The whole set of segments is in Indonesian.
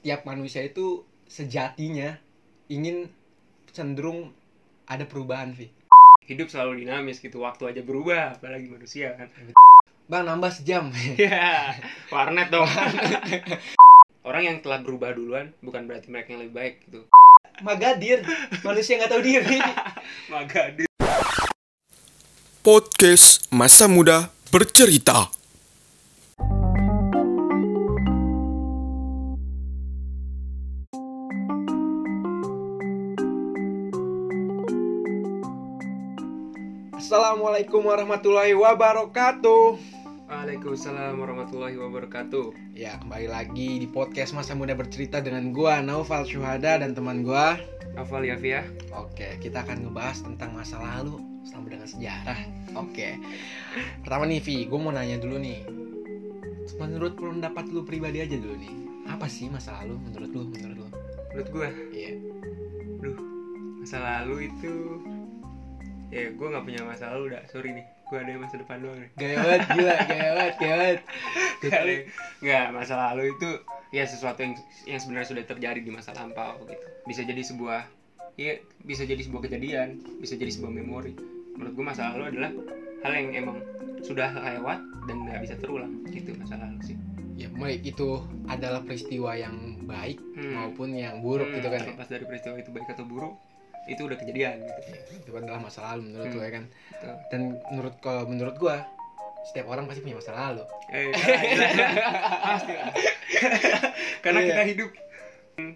setiap manusia itu sejatinya ingin cenderung ada perubahan Vi hidup selalu dinamis gitu waktu aja berubah apalagi manusia kan. Bang nambah sejam. Ya warnet dong. Orang yang telah berubah duluan bukan berarti mereka yang lebih baik gitu. Magadir. Manusia nggak tahu diri. Maka di Podcast Masa Muda Bercerita Assalamualaikum warahmatullahi wabarakatuh Waalaikumsalam warahmatullahi wabarakatuh Ya kembali lagi di podcast Masa Muda Bercerita dengan gua Naufal Syuhada dan teman gua Novel Yafia Oke, kita akan ngebahas tentang masa lalu sama dengan sejarah. Oke. Pertama nih, Vi, gue mau nanya dulu nih. Menurut pendapat lu pribadi aja dulu nih. Apa sih masa lalu menurut lu? Menurut lu? menurut gue Iya. Duh, masa lalu itu ya gue nggak punya masa lalu dah sorry nih gue ada masa depan doang nih Gaya banget, gila, gaya banget, gaya banget. kali nggak masa lalu itu ya sesuatu yang yang sebenarnya sudah terjadi di masa lampau gitu bisa jadi sebuah ya bisa jadi sebuah kejadian bisa jadi sebuah memori menurut gue masa lalu adalah hal yang emang sudah lewat dan nggak bisa terulang gitu masa lalu sih Ya, baik itu adalah peristiwa yang baik Hmm. maupun yang buruk Hmm, gitu kan. ya. terlepas dari peristiwa itu baik atau buruk itu udah kejadian gitu Ya, itu adalah masa lalu menurut Hmm. lu ya kan. Betul. Dan menurut kalau menurut gua setiap orang pasti punya masa lalu. Eh, salah, gila. pasti lah. karena Iya. kita hidup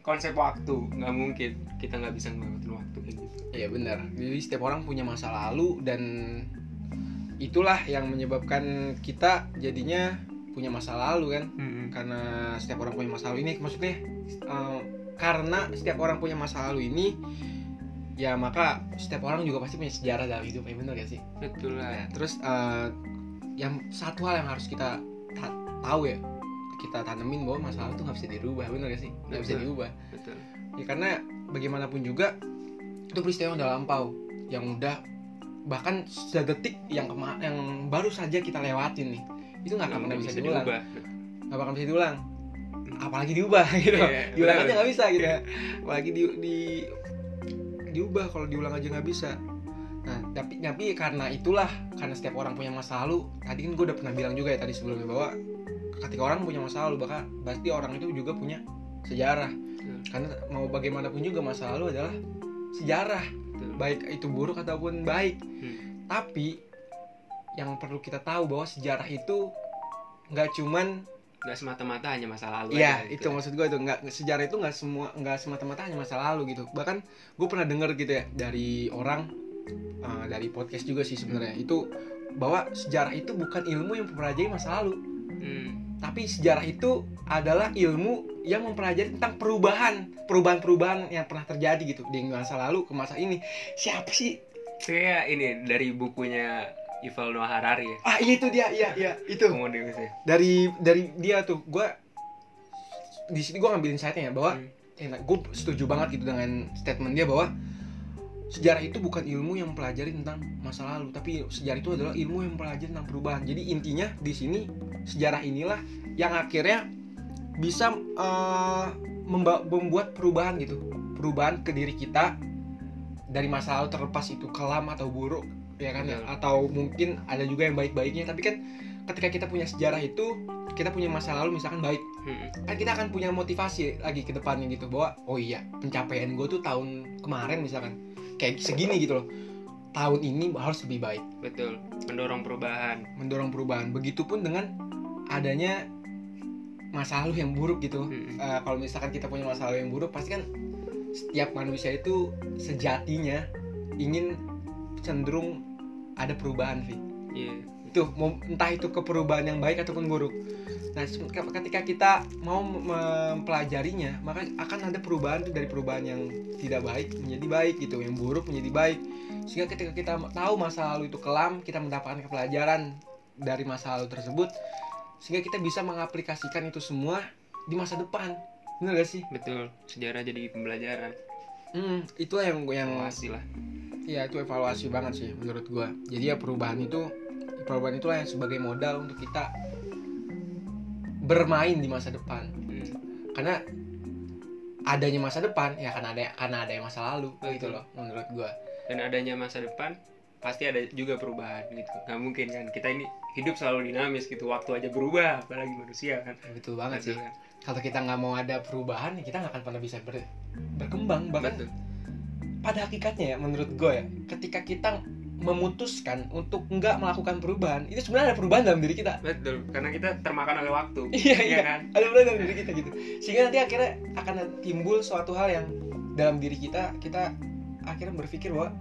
konsep waktu nggak mungkin kita nggak bisa ngelewatin waktu kayak gitu Iya benar. Jadi setiap orang punya masa lalu dan itulah yang menyebabkan kita jadinya punya masa lalu kan. Karena setiap orang punya masa lalu ini maksudnya eh, karena setiap orang punya masa lalu ini ya maka setiap orang juga pasti punya sejarah dalam hidup ya benar gak sih? betul lah. Terus eh, yang satu hal yang harus kita ta- tahu ya kita tanemin bahwa masa lalu tuh nggak bisa dirubah benar gak sih? Nggak bisa diubah. Betul. Ya karena bagaimanapun juga itu peristiwa yang udah lampau yang udah bahkan sedetik yang kema yang baru saja kita lewatin nih itu nggak akan pernah bisa, diulang. diubah. Nggak bakal bisa diulang. Apalagi diubah gitu. Iya, diulang aja nggak bisa gitu. Ya apalagi di, di diubah kalau diulang aja nggak bisa nah tapi tapi karena itulah karena setiap orang punya masa lalu tadi kan gue udah pernah bilang juga ya tadi sebelumnya bahwa ketika orang punya masa lalu bahkan pasti orang itu juga punya sejarah Betul. karena mau bagaimanapun juga masa lalu adalah sejarah Betul. baik itu buruk ataupun baik Hmm. tapi yang perlu kita tahu bahwa sejarah itu nggak cuman nggak semata-mata hanya masa lalu Iya, aja itu gitu. maksud gue itu nggak sejarah itu nggak semua nggak semata-mata hanya masa lalu gitu. Bahkan gue pernah denger gitu ya dari orang uh, dari podcast juga sih sebenarnya itu bahwa sejarah itu bukan ilmu yang mempelajari masa lalu, Hmm. tapi sejarah itu adalah ilmu yang mempelajari tentang perubahan perubahan-perubahan yang pernah terjadi gitu di masa lalu ke masa ini. Siapa sih? kayak ini dari bukunya Yuval Noah Harari. Ya Ah iya itu dia, iya iya itu. Dari dari dia tuh gue di sini gue ngambilin insight-nya ya bahwa Hmm. gue setuju banget gitu dengan statement dia bahwa sejarah itu bukan ilmu yang mempelajari tentang masa lalu tapi sejarah itu adalah ilmu yang mempelajari tentang perubahan. Jadi intinya di sini sejarah inilah yang akhirnya bisa eh, memba- membuat perubahan gitu. Perubahan ke diri kita dari masa lalu terlepas itu kelam atau buruk ya kan? Ya atau mungkin ada juga yang baik-baiknya tapi kan ketika kita punya sejarah itu kita punya masa lalu misalkan baik Hmm. kan kita akan punya motivasi lagi ke depannya gitu bahwa oh iya pencapaian gue tuh tahun kemarin misalkan kayak segini gitu loh. Tahun ini harus lebih baik. Betul. Mendorong perubahan. Mendorong perubahan. Begitupun dengan adanya masa lalu yang buruk gitu. Hmm. Eh, kalau misalkan kita punya masa lalu yang buruk pasti kan setiap manusia itu sejatinya ingin cenderung ada perubahan Vi Iya. itu mau- entah itu ke perubahan yang baik ataupun buruk. Nah, ketika kita mau mempelajarinya, maka akan ada perubahan tuh dari perubahan yang tidak baik menjadi baik gitu, yang buruk menjadi baik. Sehingga ketika kita tahu masa lalu itu kelam, kita mendapatkan pelajaran dari masa lalu tersebut, sehingga kita bisa mengaplikasikan itu semua di masa depan. Bener gak sih? betul sejarah jadi pembelajaran Hmm, itulah yang yang evaluasi lah Iya itu evaluasi banget sih menurut gua. Jadi ya perubahan itu perubahan itulah yang sebagai modal untuk kita bermain di masa depan. Hmm. Karena adanya masa depan ya karena ada karena ada yang masa lalu gitu Betul. loh menurut gua dan adanya masa depan pasti ada juga perubahan gitu nggak mungkin kan kita ini hidup selalu dinamis gitu waktu aja berubah apalagi manusia kan betul banget sih Betul kan? kalau kita nggak mau ada perubahan ya kita nggak akan pernah bisa ber- berkembang bahkan Betul. Pada hakikatnya ya menurut gue ya ketika kita memutuskan untuk nggak melakukan perubahan itu sebenarnya ada perubahan dalam diri kita. Betul karena kita termakan oleh waktu Iya, iya. kan? Ada perubahan dalam diri kita gitu. Sehingga nanti akhirnya akan timbul suatu hal yang dalam diri kita kita akhirnya berpikir bahwa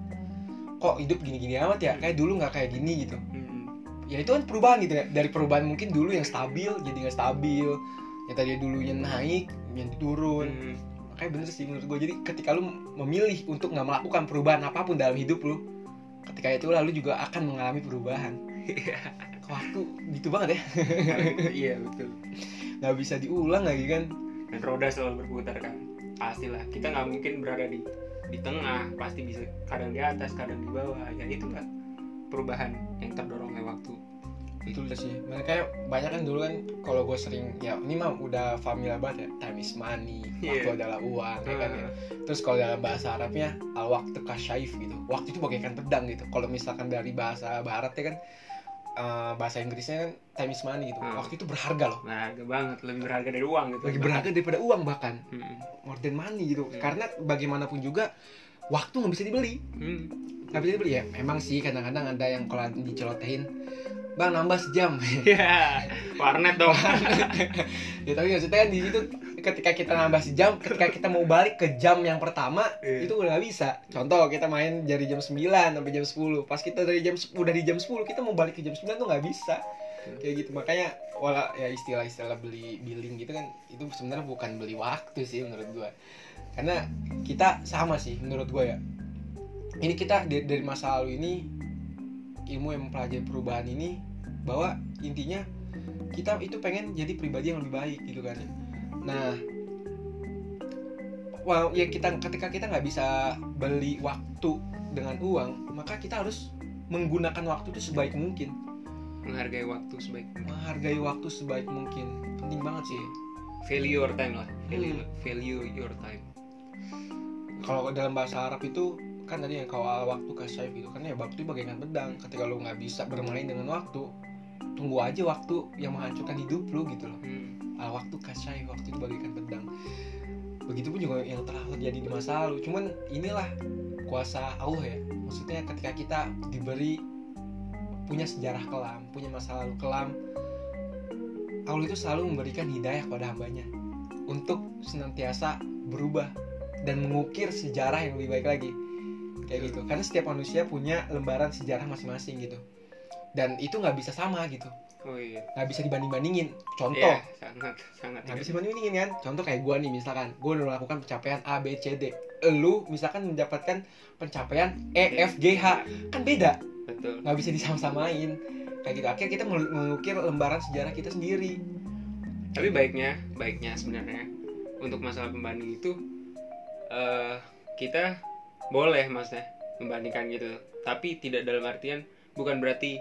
kok hidup gini-gini amat ya? Kayak dulu nggak kayak gini gitu. Mm-mm. ya itu kan perubahan gitu ya. Dari perubahan mungkin dulu yang stabil jadi nggak stabil. Yang tadi dulunya naik yang turun. Mm. Makanya bener sih menurut gue jadi ketika lu memilih untuk nggak melakukan perubahan apa pun dalam hidup lu ketika itu lalu juga akan mengalami perubahan. Iya. waktu gitu banget ya. Iya betul. Nggak bisa diulang lagi kan. Dan roda selalu berputar kan. Pastilah kita nggak mungkin berada di di tengah. Pasti bisa kadang di atas kadang di bawah. Ya itulah perubahan yang terdorong oleh waktu betul sih. Makanya banyak kan dulu kan kalau gue sering ya ini mah udah familiar banget ya time is money waktu Iya. adalah uang ya kan ya. Ah, terus kalau dalam bahasa Arabnya al waktu kasyaif gitu. Waktu itu bagaikan pedang gitu. Kalau misalkan dari bahasa barat ya kan eh, bahasa Inggrisnya kan time is money gitu. Hmm. waktu itu berharga loh. Berharga banget lebih berharga dari uang gitu. Lebih berharga daripada uang bahkan. Mm-mm. more than money gitu. Hmm. karena bagaimanapun juga waktu nggak bisa dibeli. Mm. nggak bisa dibeli. Ya emang sih kadang-kadang ada yang kalau dicelotehin bang nambah sejam. Ya warnet dong. Ya tapi maksudnya kan di situ ketika kita nambah sejam ketika kita mau balik ke jam yang pertama Iya. itu udah nggak bisa. Contoh kita main dari jam 9 sampai jam 10 pas kita dari jam udah di jam 10 kita mau balik ke jam 9 tuh nggak bisa. Kayak gitu. Makanya wala ya istilah-istilah beli billing gitu kan itu sebenarnya bukan beli waktu sih menurut gua. Karena kita sama sih menurut gua ya. Ini kita dari masa lalu ini ilmu yang mempelajari perubahan ini bahwa intinya kita itu pengen jadi pribadi yang lebih baik gitu kan. Nah well, ya kita ketika kita nggak bisa beli waktu dengan uang maka kita harus menggunakan waktu itu sebaik mungkin. Menghargai waktu sebaik menghargai waktu sebaik mungkin. Penting banget sih. Value your time lah. Value, Hmm. value your time. Kalau dalam bahasa Arab itu kan tadi ya kalau al waktu kasyaf gitu. Kan ya waktu itu bagaikan pedang. Ketika lu nggak bisa bermain dengan waktu tunggu aja waktu yang menghancurkan hidup lu gitu loh. Hmm. al waktu kasyaf waktu itu bagaikan pedang. Begitupun juga yang telah terjadi di masa lalu. Cuman inilah kuasa Allah ya. Maksudnya ketika kita diberi punya sejarah kelam punya masa lalu kelam Allah itu selalu memberikan hidayah kepada hambanya untuk senantiasa berubah dan mengukir sejarah yang lebih baik lagi kayak gitu. Karena setiap manusia punya lembaran sejarah masing-masing gitu. Dan itu nggak bisa sama gitu. Oh iya. Nggak bisa dibanding bandingin contoh. Iya, sangat sangat nggak bisa bandingin kan? Contoh kayak gue nih misalkan. Gue udah melakukan pencapaian A B C D. Lu misalkan mendapatkan pencapaian E F G H. Kan beda. Betul. Nggak bisa disama-samain. Kayak gitu. Akhirnya kita mengukir lembaran sejarah kita sendiri. Tapi baiknya baiknya sebenarnya untuk masalah pembanding itu eh kita boleh maksudnya membandingkan gitu. Tapi tidak dalam artian bukan berarti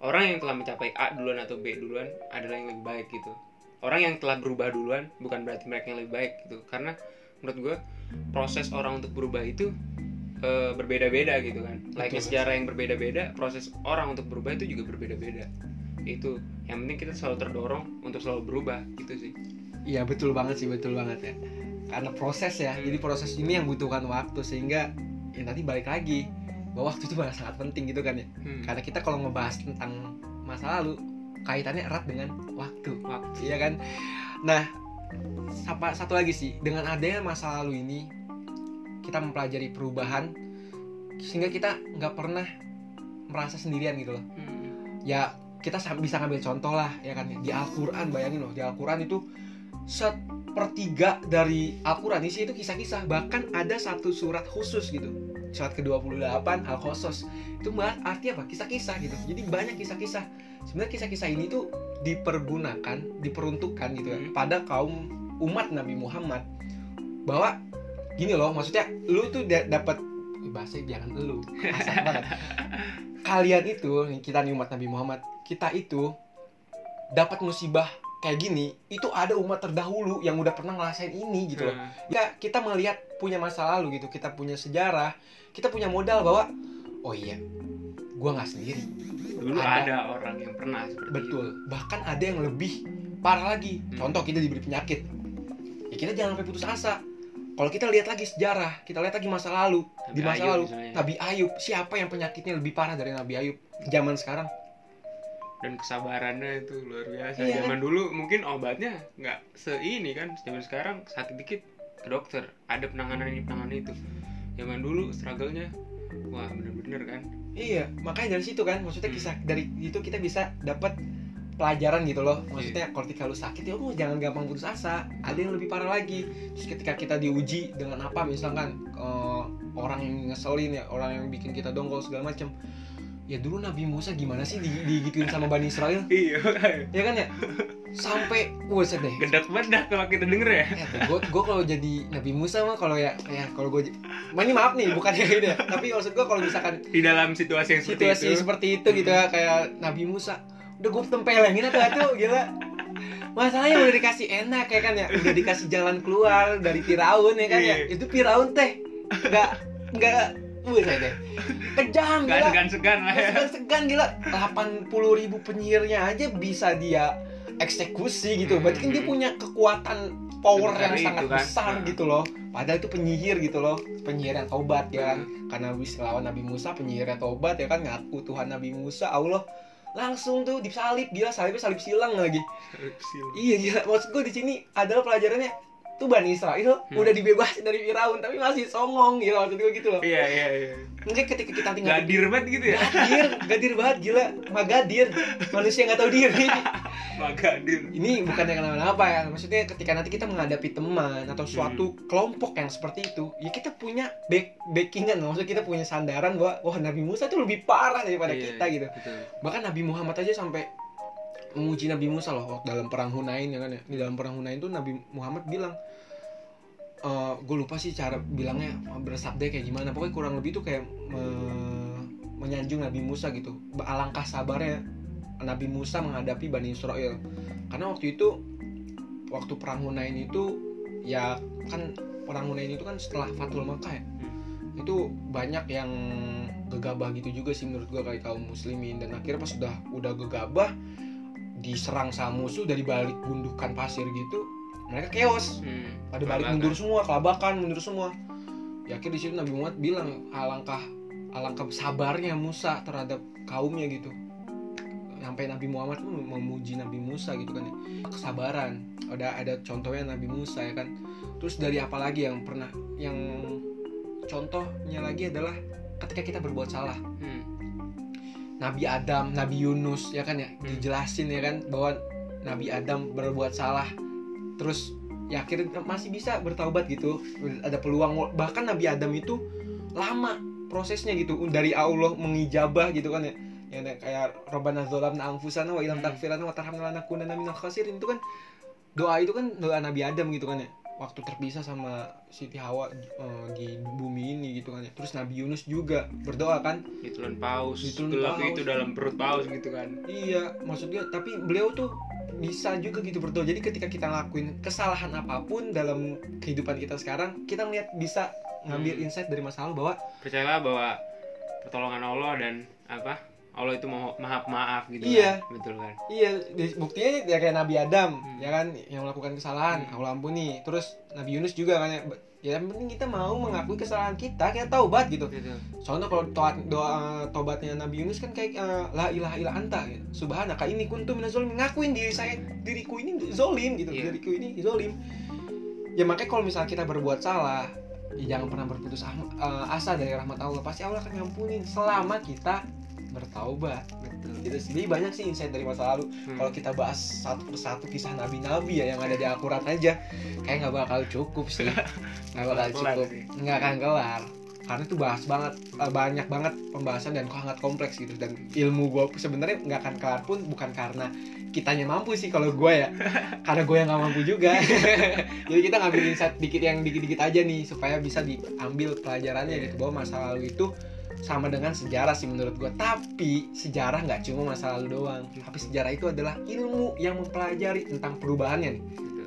orang yang telah mencapai A duluan atau B duluan adalah yang lebih baik gitu. Orang yang telah berubah duluan bukan berarti mereka yang lebih baik gitu. Karena menurut gue proses orang untuk berubah itu eh, berbeda-beda gitu kan. Layaknya sejarah yang berbeda-beda proses orang untuk berubah itu juga berbeda-beda. Itu yang penting kita selalu terdorong untuk selalu berubah gitu sih. Iya betul banget sih betul banget ya. Karena proses ya jadi proses ini yang butuhkan waktu sehingga ya nanti balik lagi. Bahwa waktu itu malah sangat penting gitu kan ya. Hmm. karena kita kalau ngebahas tentang masa lalu kaitannya erat dengan waktu. Waktu. iya kan? Nah apa satu lagi sih. Dengan adanya masa lalu ini kita mempelajari perubahan sehingga kita nggak pernah merasa sendirian gitu loh. Hmm. ya kita bisa ngambil contoh lah ya kan? Di Al-Quran bayangin loh. Di Al-Quran itu sepertiga dari Al-Quran isi itu kisah-kisah. Bahkan ada satu surat khusus gitu surat ke-28 Al-Qasas itu malah arti apa? Kisah-kisah gitu. Jadi banyak kisah-kisah. Sebenarnya kisah-kisah ini tuh dipergunakan diperuntukkan gitu ya Hmm. pada kaum umat Nabi Muhammad. Bahwa gini loh maksudnya lu tuh da- dapat bahasa jangan lu banget. Kalian itu kita nih umat Nabi Muhammad kita itu dapat musibah kayak gini itu ada umat terdahulu yang udah pernah ngerasain ini gitu loh. Ya kita melihat punya masa lalu gitu kita punya sejarah kita punya modal bahwa oh iya gua nggak sendiri. Dulu Ada. ada. orang yang pernah seperti betul. Bahkan ada yang lebih parah lagi. Hmm. contoh kita diberi penyakit. Ya kita jangan sampai putus asa. Kalau kita lihat lagi sejarah kita lihat lagi masa lalu Nabi di masa Ayub lalu misalnya. Nabi Ayub siapa yang penyakitnya lebih parah dari Nabi Ayub? Zaman sekarang dan kesabarannya itu luar biasa Iya, zaman dulu mungkin obatnya nggak seini kan zaman sekarang sakit dikit ke dokter ada penanganan ini penanganan itu zaman dulu struggle-nya wah bener-bener kan Iya, makanya dari situ kan, maksudnya Hmm. kisah dari itu kita bisa dapat pelajaran gitu loh. Maksudnya kalau ketika lu sakit ya lu jangan gampang putus asa. Ada yang lebih parah lagi. Terus ketika kita diuji dengan apa misalkan eh, orang yang ngeselin ya, orang yang bikin kita dongkol segala macam. Ya dulu Nabi Musa gimana sih di- digituin sama Bani Israel? iya Ya kan ya? Sampai buset deh. gedak bedak kalau kita denger ya gue gue kalau jadi Nabi Musa mah kalau ya ya kalau gue ini maaf nih bukan kayak gitu ya tapi maksud gue kalau misalkan di dalam situasi yang seperti situasi itu seperti itu gitu ya kayak Nabi Musa udah gue tempelengin atau itu gila masalahnya udah dikasih enak ya kan ya udah dikasih jalan keluar dari Firaun ya kan ya Iya. itu Firaun teh nggak nggak Wih, saya deh kejam gila. segan-segan lah ya. Segan segan gila. 80 ribu penyihirnya aja bisa dia eksekusi gitu. Berarti kan dia Hmm. punya kekuatan power yang sangat kan. besar Hmm. gitu loh. Padahal itu penyihir gitu loh. Penyihir yang tobat ya. Kan Hmm. karena habis lawan Nabi Musa penyihirnya tobat ya kan. Ngaku Tuhan Nabi Musa Allah. Langsung tuh disalib gila. Salibnya salib silang lagi. Iya gila. Maksud gue di sini adalah pelajarannya tuh Bani Israel. Hmm. udah dibebasin dari Firaun tapi masih songong gitu maksud gue gitu loh. Iya iya iya. Mungkin ketika kita tinggal gadir banget gitu ya? Gadir gadir banget gila. Magadir manusia nggak tahu diri. Wah, gadir. Ini bukan yang kenapa-napa ya maksudnya ketika nanti kita menghadapi teman atau suatu kelompok yang seperti itu ya kita punya back backingan maksudnya kita punya sandaran bahwa wah Nabi Musa itu lebih parah daripada Iya, kita gitu. betul. bahkan Nabi Muhammad aja sampai menguji Nabi Musa loh waktu dalam perang Hunain ya kan ya? Di dalam perang Hunain tuh Nabi Muhammad bilang gue lupa sih cara bilangnya bersabda kayak gimana. Pokoknya kurang lebih tuh kayak me- menyanjung Nabi Musa gitu. Alangkah sabarnya Nabi Musa menghadapi Bani Israel. Karena waktu itu waktu perang Hunain itu ya kan perang Hunain itu kan setelah Fatul Makkah ya. Itu banyak yang gegabah gitu juga sih menurut gua kayak kaum muslimin. Dan akhirnya pas sudah udah gegabah diserang sama musuh dari balik gundukan pasir gitu mereka chaos. Hmm, pada balik mundur semua kelabakan mundur semua. Ya akhirnya di situ Nabi Muhammad bilang alangkah alangkah sabarnya Musa terhadap kaumnya gitu. Sampai Nabi Muhammad tuh memuji Nabi Musa gitu kan ya. kesabaran. Ada ada contohnya Nabi Musa ya kan. Terus dari apa lagi yang pernah yang contohnya lagi adalah ketika kita berbuat salah. Hmm, Nabi Adam, Nabi Yunus ya kan ya Hmm. dijelasin ya kan bahwa Nabi Adam berbuat salah terus ya akhirnya masih bisa bertaubat gitu. Ada peluang bahkan Nabi Adam itu lama prosesnya gitu. Dari Allah mengijabah gitu kan ya. Yang kayak Rabbana dzalamna anfusana wa illam taghfir lana wa tarhamna lanakunanna minal khasirin. Itu kan doa itu kan doa Nabi Adam gitu kan ya. Waktu terpisah sama Siti Hawa eh, di bumi ini gitu kan ya. Terus Nabi Yunus juga berdoa kan. Ditelan paus. Ditelan paus. itu dalam perut paus gitu kan. Iya, maksudnya tapi beliau tuh bisa juga gitu berdoa. Jadi ketika kita ngelakuin kesalahan apa pun dalam kehidupan kita sekarang, kita ngeliat bisa ngambil Hmm. insight dari masa lalu bahwa percayalah bahwa pertolongan Allah dan apa Allah itu mau maaf maaf gitu Iya. kan? betul kan iya buktinya ya kayak Nabi Adam Hmm. ya kan yang melakukan kesalahan, Hmm. Allah ampuni. Terus Nabi Yunus juga kan ya, ya yang penting kita mau mengakui kesalahan kita, kita taubat gitu. gitu Soalnya kalau doa, doa tobatnya Nabi Yunus kan kayak eh, la ilaha illa anta gitu. Subhanaka ini kuntu minaz zalimin. Ngakuin diri saya diriku ini zolim gitu. Iya. Diriku ini zolim. Ya makanya kalau misalnya kita berbuat salah, ya jangan pernah berputus ah- eh, asa dari rahmat Allah. Pasti Allah akan ngampunin selama kita bertaubat. betul Gitu sih. Jadi banyak sih insight dari masa lalu. Hmm. Kalau kita bahas satu persatu kisah nabi-nabi ya yang ada di Al-Quran aja, kayak nggak bakal cukup sih. Nggak bakal cukup. Nggak akan kelar. Karena itu bahas banget, eh, banyak banget pembahasan dan sangat kompleks gitu. Dan ilmu gue sebenarnya nggak akan kelar pun bukan karena kitanya mampu sih kalau gue ya, karena gue yang nggak mampu juga. Jadi kita ngambil insight dikit yang dikit-dikit aja nih supaya bisa diambil pelajarannya gitu bahwa masa lalu itu sama dengan sejarah sih menurut gue tapi sejarah nggak cuma masa lalu doang. Tapi sejarah itu adalah ilmu yang mempelajari tentang perubahannya nih.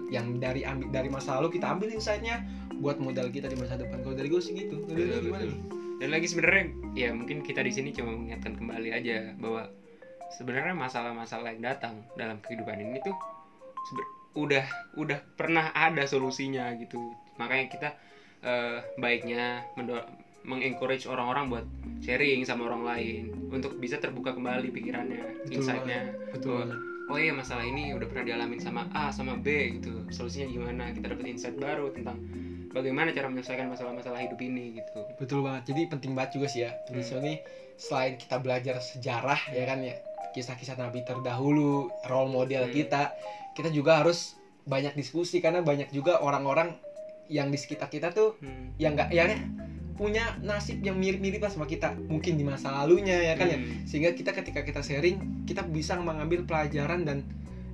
Yang dari ambil dari masa lalu kita ambil insightnya buat modal kita di masa depan. Kalau dari gue sih gitu. Dari Betul, gimana betul. nih? Dan lagi sebenarnya ya mungkin kita di sini cuma mengingatkan kembali aja bahwa sebenarnya masalah-masalah yang datang dalam kehidupan ini tuh udah udah pernah ada solusinya gitu. Makanya kita eh, baiknya mendo- mengencourage orang-orang buat sharing sama orang lain. Untuk bisa terbuka kembali pikirannya Betul insightnya. betul Bahwa, oh iya masalah ini udah pernah dialamin sama A sama B gitu. Solusinya gimana? Kita dapat insight baru tentang bagaimana cara menyelesaikan masalah-masalah hidup ini gitu. Betul banget. Jadi penting banget juga sih ya. Hmm. di sini selain kita belajar sejarah ya kan ya kisah-kisah nabi terdahulu role model Hmm. kita kita juga harus banyak diskusi karena banyak juga orang-orang yang di sekitar kita tuh Hmm. yang nggak ya punya nasib yang mirip-mirip lah sama kita. Mungkin di masa lalunya ya kan ya. Hmm. sehingga kita ketika kita sharing kita bisa mengambil pelajaran dan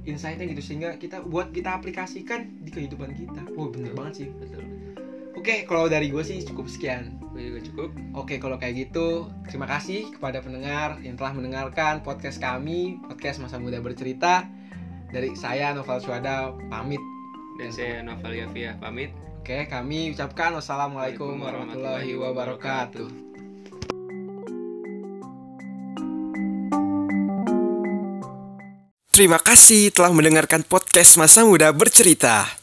insightnya gitu. Sehingga kita buat kita aplikasikan di kehidupan kita. Wow bener banget sih. Betul oke kalau dari gue sih cukup sekian. Gue juga cukup. Oke, kalau kayak gitu, terima kasih kepada pendengar yang telah mendengarkan podcast kami, podcast Masa Muda Bercerita. Dari saya, Noval Suada, pamit. dan saya Novel Yafia pamit Oke, kami ucapkan wassalamualaikum warahmatullahi wabarakatuh. Terima kasih telah mendengarkan podcast Masa Muda Bercerita.